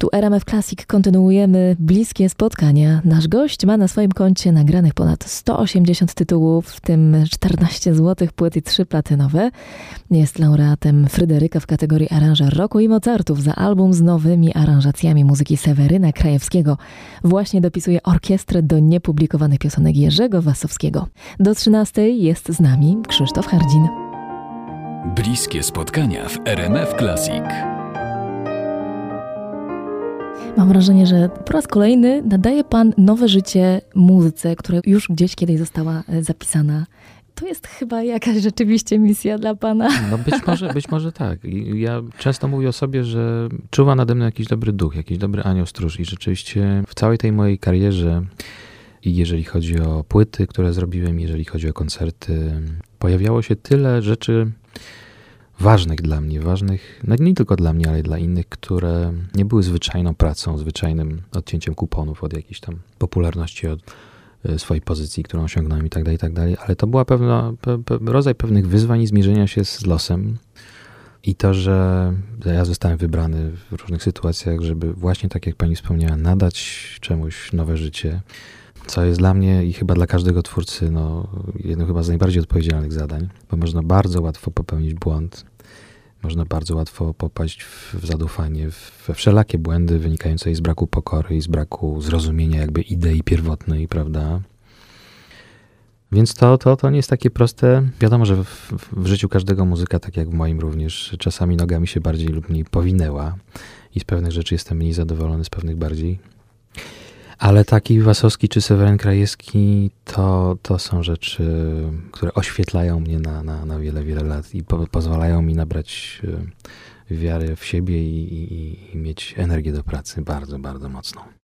Tu RMF Classic kontynuujemy bliskie spotkania. Nasz gość ma na swoim koncie nagranych ponad 180 tytułów, w tym 14 złotych płyt i 3 platynowe. Jest laureatem Fryderyka w kategorii aranżer roku i Mozartów za album z nowymi aranżacjami muzyki Seweryna Krajewskiego. Właśnie dopisuje orkiestrę do niepublikowanych piosenek Jerzego Wasowskiego. Do 13 jest z nami Krzysztof Hardzin. Bliskie spotkania w RMF Classic. Mam wrażenie, że po raz kolejny nadaje Pan nowe życie muzyce, która już gdzieś kiedyś została e, zapisana. To jest chyba jakaś rzeczywiście misja dla Pana. No być może, być może tak. Ja często mówię o sobie, że czuwa nade mną jakiś dobry duch, jakiś dobry anioł stróż i rzeczywiście w całej tej mojej karierze i jeżeli chodzi o płyty, które zrobiłem, jeżeli chodzi o koncerty, pojawiało się tyle rzeczy, ważnych dla mnie, ważnych no nie tylko dla mnie, ale dla innych, które nie były zwyczajną pracą, zwyczajnym odcięciem kuponów od jakiejś tam popularności, od e, swojej pozycji, którą osiągnąłem i tak dalej, i tak dalej, ale to była pewna, pe, pe, rodzaj pewnych wyzwań i zmierzenia się z losem i to, że ja zostałem wybrany w różnych sytuacjach, żeby właśnie tak jak pani wspomniała, nadać czemuś nowe życie, co jest dla mnie i chyba dla każdego twórcy no, jednym chyba z najbardziej odpowiedzialnych zadań, bo można bardzo łatwo popełnić błąd, można bardzo łatwo popaść w, zadufanie, we wszelakie błędy wynikające z braku pokory i z braku zrozumienia jakby idei pierwotnej, prawda? Więc to, to, to nie jest takie proste. Wiadomo, że w, w życiu każdego muzyka, tak jak w moim również, czasami nogami się bardziej lub mniej powinęła i z pewnych rzeczy jestem mniej zadowolony, z pewnych bardziej. Ale taki Wasowski czy Seweryn Krajewski to, to są rzeczy, które oświetlają mnie na, na, na wiele, wiele lat i po, pozwalają mi nabrać e, wiary w siebie i, i, i mieć energię do pracy bardzo, bardzo mocną.